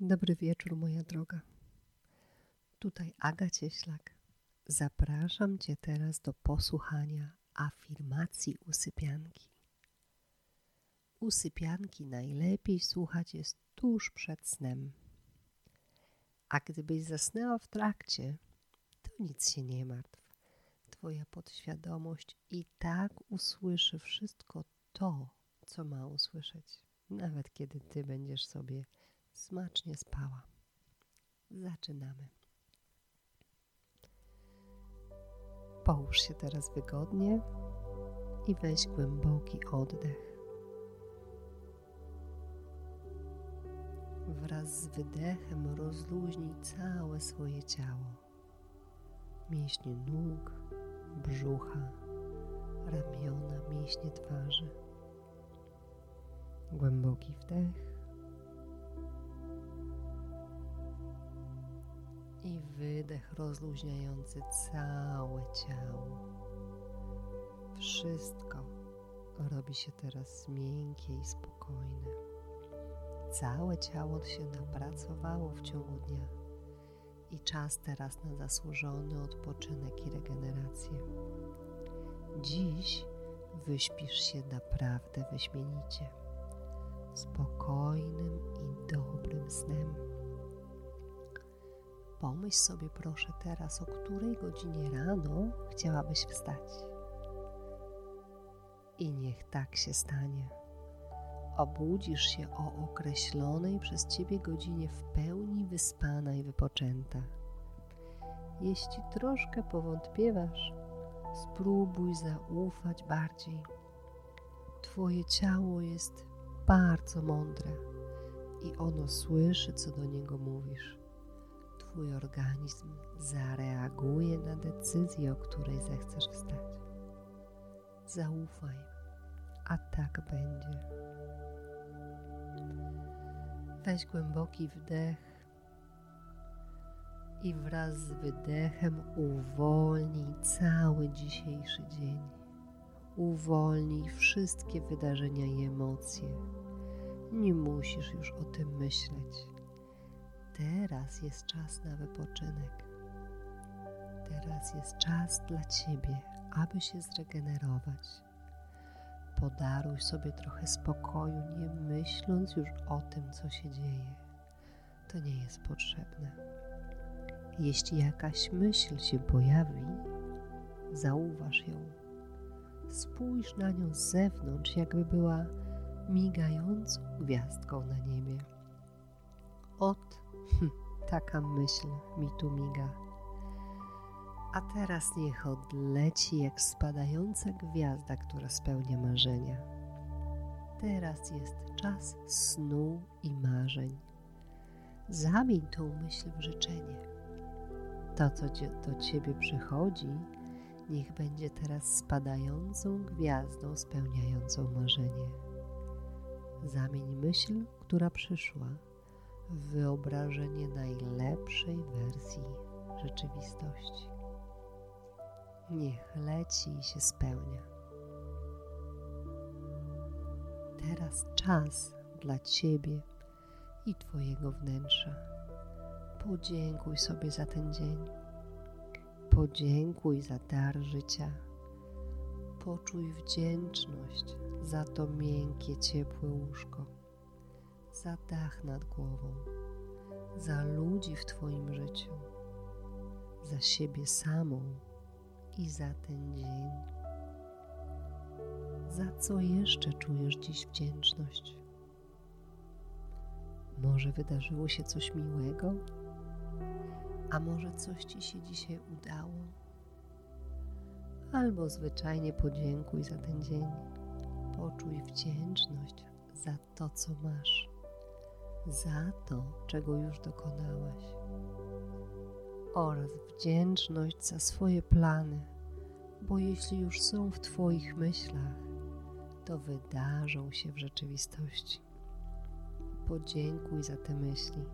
Dobry wieczór, moja droga. Tutaj Aga Cieślak. Zapraszam Cię teraz do posłuchania afirmacji usypianki. Usypianki najlepiej słuchać jest tuż przed snem. A gdybyś zasnęła w trakcie, to nic się nie martw. Twoja podświadomość i tak usłyszy wszystko to, co ma usłyszeć, nawet kiedy Ty będziesz sobie smacznie spała. Zaczynamy. Połóż się teraz wygodnie i weź głęboki oddech. Wraz z wydechem rozluźnij całe swoje ciało. Mięśnie nóg, brzucha, ramiona, mięśnie twarzy. Głęboki wdech wydech rozluźniający całe ciało. Wszystko robi się teraz miękkie i spokojne. Całe ciało się napracowało w ciągu dnia i czas teraz na zasłużony odpoczynek i regenerację. Dziś wyśpisz się naprawdę wyśmienicie, spokojnym i dobrym snem. Pomyśl sobie proszę teraz, o której godzinie rano chciałabyś wstać. I niech tak się stanie. Obudzisz się o określonej przez Ciebie godzinie w pełni wyspana i wypoczęta. Jeśli troszkę powątpiewasz, spróbuj zaufać bardziej. Twoje ciało jest bardzo mądre i ono słyszy, co do niego mówisz. Twój organizm zareaguje na decyzję, o której zechcesz wstać. Zaufaj, a tak będzie. Weź głęboki wdech i wraz z wydechem uwolnij cały dzisiejszy dzień. Uwolnij wszystkie wydarzenia i emocje. Nie musisz już o tym myśleć Teraz jest czas na wypoczynek. Teraz jest czas dla Ciebie, aby się zregenerować. Podaruj sobie trochę spokoju, nie myśląc już o tym, co się dzieje. To nie jest potrzebne. Jeśli jakaś myśl się pojawi, zauważ ją. Spójrz na nią z zewnątrz, jakby była migającą gwiazdką na niebie. Ot Hm, taka myśl mi tu miga. A teraz niech odleci jak spadająca gwiazda, która spełnia marzenia. Teraz jest czas snu i marzeń. Zamień tą myśl w życzenie. To, co do ciebie przychodzi, niech będzie teraz spadającą gwiazdą spełniającą marzenie. Zamień myśl, która przyszła, wyobrażenie najlepszej wersji rzeczywistości. Niech leci i się spełnia. Teraz czas dla Ciebie i Twojego wnętrza. Podziękuj sobie za ten dzień. Podziękuj za dar życia. Poczuj wdzięczność za to miękkie, ciepłe łóżko za dach nad głową, za ludzi w Twoim życiu, za siebie samą i za ten dzień. Za co jeszcze czujesz dziś wdzięczność? Może wydarzyło się coś miłego? A może coś Ci się dzisiaj udało? Albo zwyczajnie podziękuj za ten dzień. Poczuj wdzięczność za to, co masz za to, czego już dokonałeś, oraz wdzięczność za swoje plany, bo jeśli już są w Twoich myślach, to wydarzą się w rzeczywistości. Podziękuj za te myśli,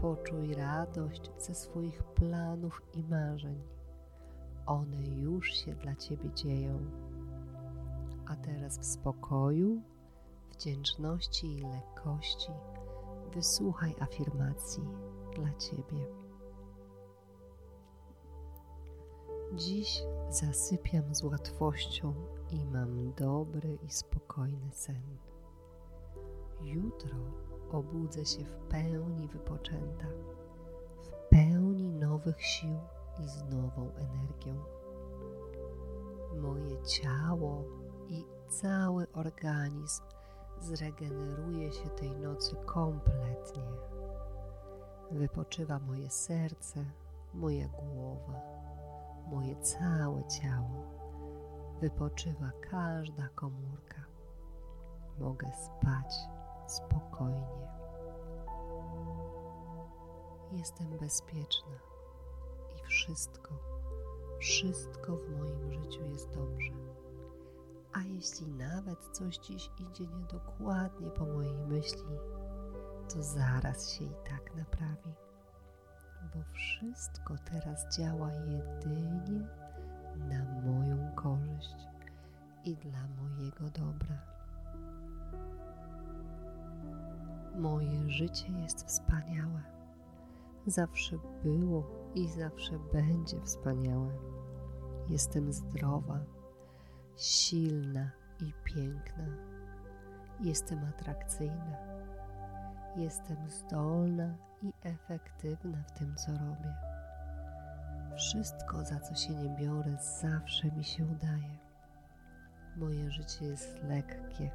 poczuj radość ze swoich planów i marzeń. One już się dla Ciebie dzieją. A teraz w spokoju, wdzięczności i lekkości wysłuchaj afirmacji dla Ciebie. Dziś zasypiam z łatwością i mam dobry i spokojny sen. Jutro obudzę się w pełni wypoczęta, w pełni nowych sił i z nową energią. Moje ciało i cały organizm zregeneruje się tej nocy kompletnie. Wypoczywa moje serce, moja głowa, moje całe ciało. Wypoczywa każda komórka. Mogę spać spokojnie. Jestem bezpieczna i wszystko, wszystko w moim życiu jest dobrze. A jeśli nawet coś dziś idzie niedokładnie po mojej myśli, to zaraz się i tak naprawi, bo wszystko teraz działa jedynie na moją korzyść i dla mojego dobra. Moje życie jest wspaniałe. Zawsze było i zawsze będzie wspaniałe. Jestem zdrowa silna i piękna. Jestem atrakcyjna. Jestem zdolna i efektywna w tym, co robię. Wszystko, za co się nie biorę, zawsze mi się udaje. Moje życie jest lekkie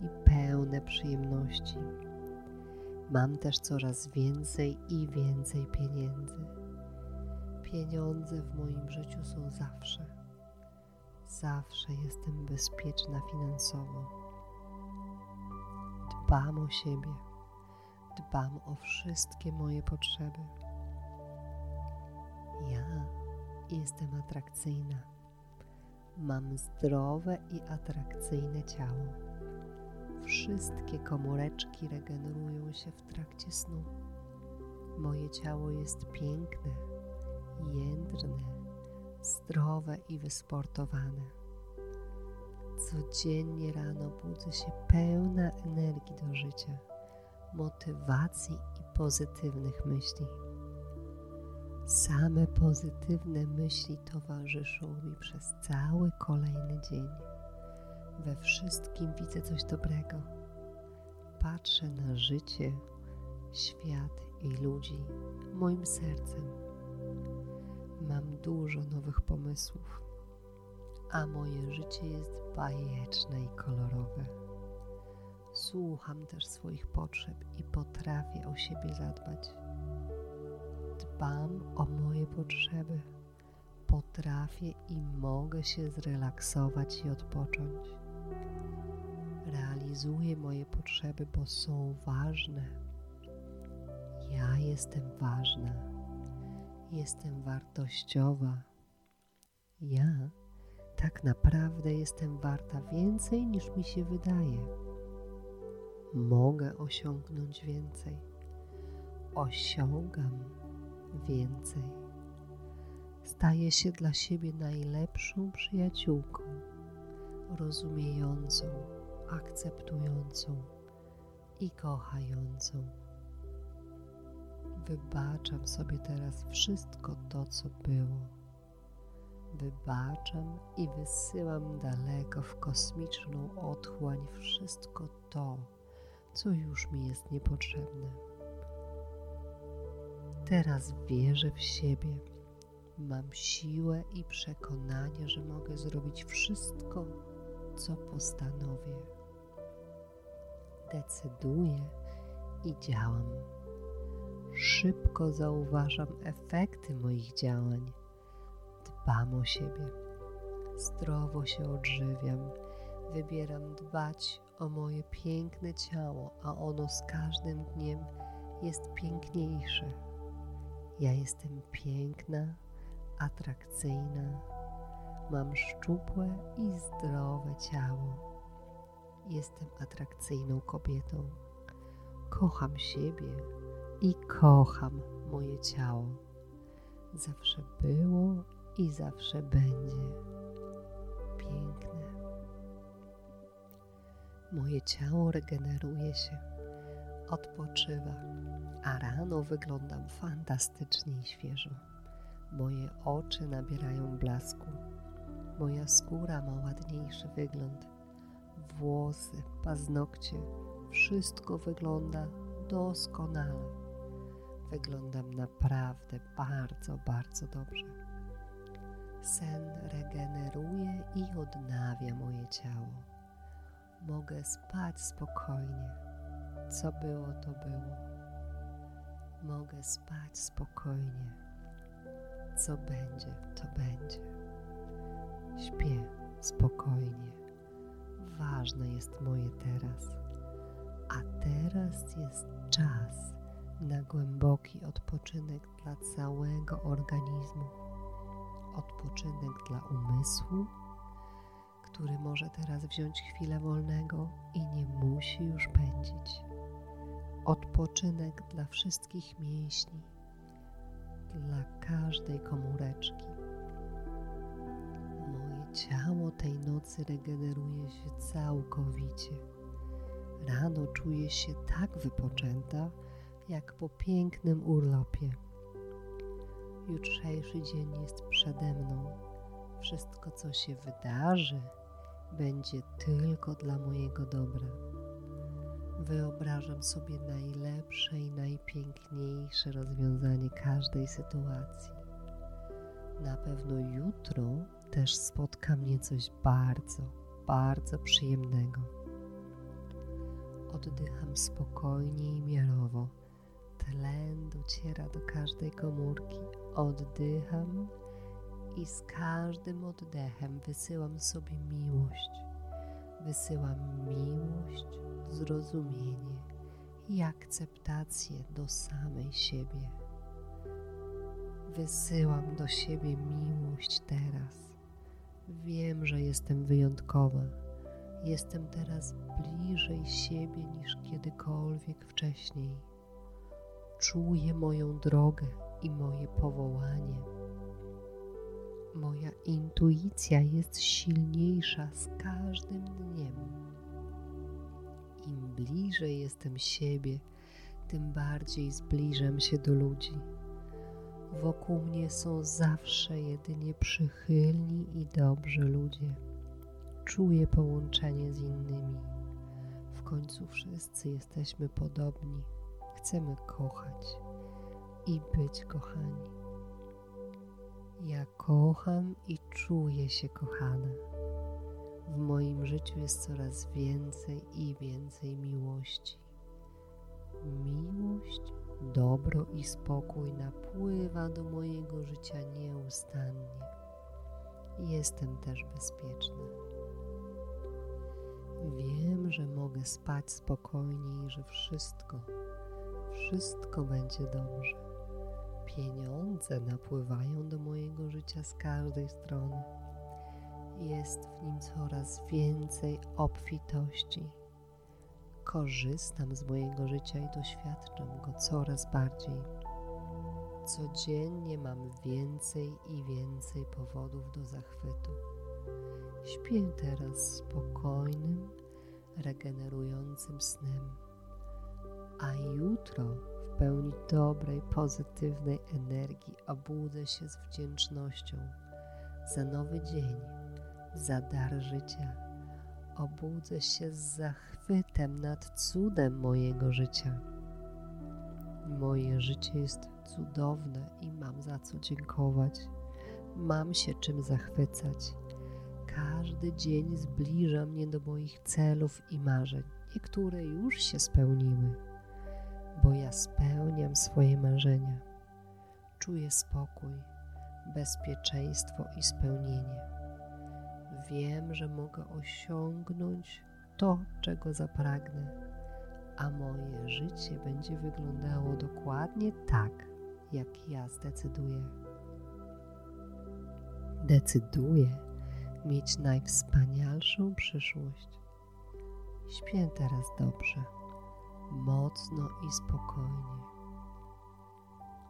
i pełne przyjemności. Mam też coraz więcej i więcej pieniędzy. Pieniądze w moim życiu są zawsze Zawsze jestem bezpieczna finansowo. Dbam o siebie, dbam o wszystkie moje potrzeby. Ja jestem atrakcyjna. Mam zdrowe i atrakcyjne ciało. Wszystkie komóreczki regenerują się w trakcie snu. Moje ciało jest piękne, jędrne zdrowe i wysportowane. Codziennie rano budzę się pełna energii do życia, motywacji i pozytywnych myśli. Same pozytywne myśli towarzyszą mi przez cały kolejny dzień. We wszystkim widzę coś dobrego. Patrzę na życie, świat i ludzi moim sercem Mam dużo nowych pomysłów, a moje życie jest bajeczne i kolorowe. Słucham też swoich potrzeb i potrafię o siebie zadbać. Dbam o moje potrzeby. Potrafię i mogę się zrelaksować i odpocząć. Realizuję moje potrzeby, bo są ważne. Ja jestem ważna Jestem wartościowa. Ja tak naprawdę jestem warta więcej niż mi się wydaje. Mogę osiągnąć więcej. Osiągam więcej. Staję się dla siebie najlepszą przyjaciółką, rozumiejącą, akceptującą i kochającą. Wybaczam sobie teraz wszystko to, co było. Wybaczam i wysyłam daleko w kosmiczną otchłań wszystko to, co już mi jest niepotrzebne. Teraz wierzę w siebie. Mam siłę i przekonanie, że mogę zrobić wszystko, co postanowię. Decyduję i działam. Szybko zauważam efekty moich działań. Dbam o siebie. Zdrowo się odżywiam. Wybieram dbać o moje piękne ciało, a ono z każdym dniem jest piękniejsze. Ja jestem piękna, atrakcyjna, mam szczupłe i zdrowe ciało. Jestem atrakcyjną kobietą. Kocham siebie i kocham moje ciało. Zawsze było i zawsze będzie piękne. Moje ciało regeneruje się. odpoczywa, a rano wyglądam fantastycznie i świeżo. Moje oczy nabierają blasku, moja skóra ma ładniejszy wygląd, włosy, paznokcie, wszystko wygląda doskonale. Wyglądam naprawdę bardzo, bardzo dobrze. Sen regeneruje i odnawia moje ciało. Mogę spać spokojnie. Co było, to było. Mogę spać spokojnie. Co będzie, to będzie. Śpię spokojnie. Ważne jest moje teraz. A teraz jest czas na głęboki odpoczynek dla całego organizmu odpoczynek dla umysłu, który może teraz wziąć chwilę wolnego i nie musi już pędzić. Odpoczynek dla wszystkich mięśni, dla każdej komóreczki. Moje ciało tej nocy regeneruje się całkowicie. Rano czuję się tak wypoczęta, jak po pięknym urlopie. Jutrzejszy dzień jest przede mną. Wszystko, co się wydarzy, będzie tylko dla mojego dobra. Wyobrażam sobie najlepsze i najpiękniejsze rozwiązanie każdej sytuacji. Na pewno jutro też spotka mnie coś bardzo, bardzo przyjemnego. Oddycham spokojnie i miarowo Tlen dociera do każdej komórki. Oddycham i z każdym oddechem wysyłam sobie miłość. Wysyłam miłość, zrozumienie i akceptację do samej siebie. Wysyłam do siebie miłość teraz. Wiem, że jestem wyjątkowa. Jestem teraz bliżej siebie niż kiedykolwiek wcześniej czuję moją drogę i moje powołanie. Moja intuicja jest silniejsza z każdym dniem. Im bliżej jestem siebie, tym bardziej zbliżam się do ludzi. Wokół mnie są zawsze jedynie przychylni i dobrzy ludzie. Czuję połączenie z innymi. W końcu wszyscy jesteśmy podobni chcemy kochać i być kochani. Ja kocham i czuję się kochana. W moim życiu jest coraz więcej i więcej miłości. Miłość, dobro i spokój napływa do mojego życia nieustannie. Jestem też bezpieczna. Wiem, że mogę spać spokojnie i że wszystko, wszystko będzie dobrze. Pieniądze napływają do mojego życia z każdej strony. Jest w nim coraz więcej obfitości. Korzystam z mojego życia i doświadczam go coraz bardziej. Codziennie mam więcej i więcej powodów do zachwytu. Śpię teraz spokojnym, regenerującym snem a jutro w pełni dobrej, pozytywnej energii obudzę się z wdzięcznością za nowy dzień, za dar życia. Obudzę się z zachwytem nad cudem mojego życia. Moje życie jest cudowne i mam za co dziękować. Mam się czym zachwycać. Każdy dzień zbliża mnie do moich celów i marzeń. Niektóre już się spełniły bo ja spełniam swoje marzenia. Czuję spokój, bezpieczeństwo i spełnienie. Wiem, że mogę osiągnąć to, czego zapragnę, a moje życie będzie wyglądało dokładnie tak, jak ja zdecyduję. Decyduję mieć najwspanialszą przyszłość. Śpię teraz dobrze mocno i spokojnie.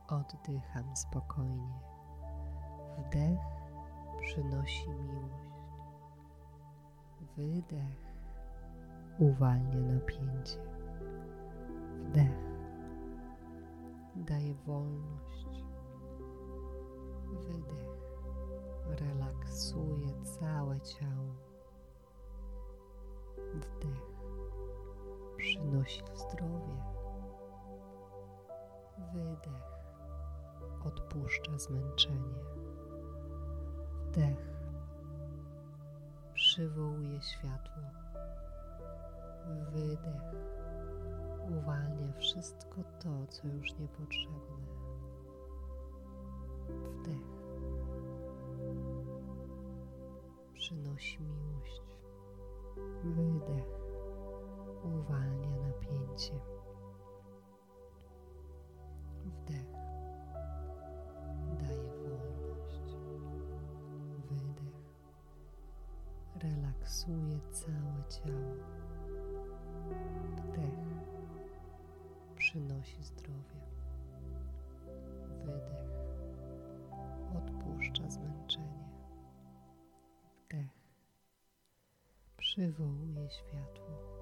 Oddycham spokojnie. Wdech przynosi miłość. Wydech uwalnia napięcie. daje wolność. Wydech relaksuje całe ciało. Wdech przynosi zdrowie. Wydech odpuszcza zmęczenie. Wdech przywołuje światło. Wydech uwalnia wszystko to, co już niepotrzebne. Wdech przynosi miłość. Wydech uwalnia napięcie. Wdech daje wolność. Wydech relaksuje całe ciało. Wdech przynosi zdrowie. Wydech odpuszcza zmęczenie. Wdech przywołuje światło.